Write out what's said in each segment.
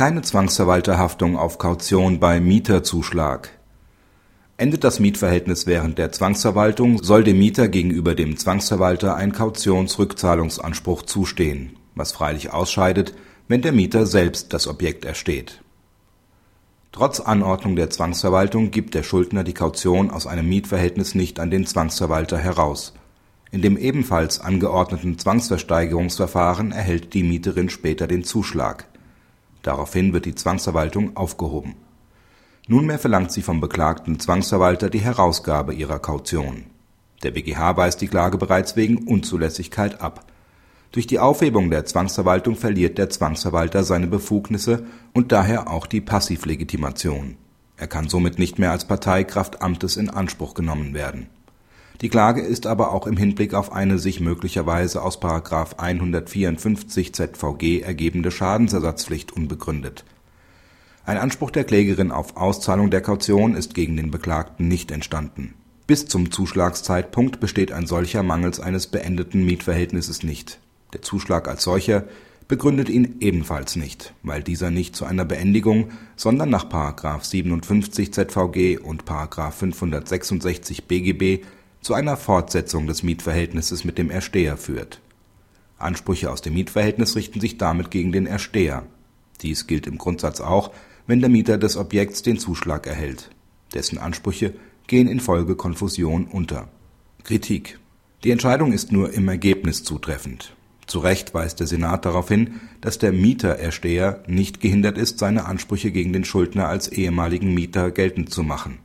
Keine Zwangsverwalterhaftung auf Kaution bei Mieterzuschlag. Endet das Mietverhältnis während der Zwangsverwaltung, soll dem Mieter gegenüber dem Zwangsverwalter ein Kautionsrückzahlungsanspruch zustehen, was freilich ausscheidet, wenn der Mieter selbst das Objekt ersteht. Trotz Anordnung der Zwangsverwaltung gibt der Schuldner die Kaution aus einem Mietverhältnis nicht an den Zwangsverwalter heraus. In dem ebenfalls angeordneten Zwangsversteigerungsverfahren erhält die Mieterin später den Zuschlag. Daraufhin wird die Zwangsverwaltung aufgehoben. Nunmehr verlangt sie vom beklagten Zwangsverwalter die Herausgabe ihrer Kaution. Der BGH weist die Klage bereits wegen Unzulässigkeit ab. Durch die Aufhebung der Zwangsverwaltung verliert der Zwangsverwalter seine Befugnisse und daher auch die Passivlegitimation. Er kann somit nicht mehr als Partei Kraft Amtes in Anspruch genommen werden. Die Klage ist aber auch im Hinblick auf eine sich möglicherweise aus § 154 ZVG ergebende Schadensersatzpflicht unbegründet. Ein Anspruch der Klägerin auf Auszahlung der Kaution ist gegen den Beklagten nicht entstanden. Bis zum Zuschlagszeitpunkt besteht ein solcher mangels eines beendeten Mietverhältnisses nicht. Der Zuschlag als solcher begründet ihn ebenfalls nicht, weil dieser nicht zu einer Beendigung, sondern nach § 57 ZVG und § 566 BGB zu einer Fortsetzung des Mietverhältnisses mit dem Ersteher führt. Ansprüche aus dem Mietverhältnis richten sich damit gegen den Ersteher. Dies gilt im Grundsatz auch, wenn der Mieter des Objekts den Zuschlag erhält. Dessen Ansprüche gehen infolge Konfusion unter. Kritik Die Entscheidung ist nur im Ergebnis zutreffend. Zu Recht weist der Senat darauf hin, dass der Mieterersteher nicht gehindert ist, seine Ansprüche gegen den Schuldner als ehemaligen Mieter geltend zu machen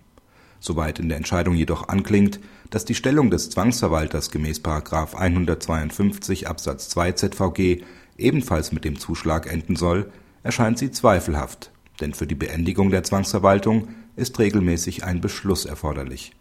Soweit in der Entscheidung jedoch anklingt, dass die Stellung des Zwangsverwalters gemäß § 152 Absatz 2 ZVG ebenfalls mit dem Zuschlag enden soll, erscheint sie zweifelhaft, denn für die Beendigung der Zwangsverwaltung ist regelmäßig ein Beschluss erforderlich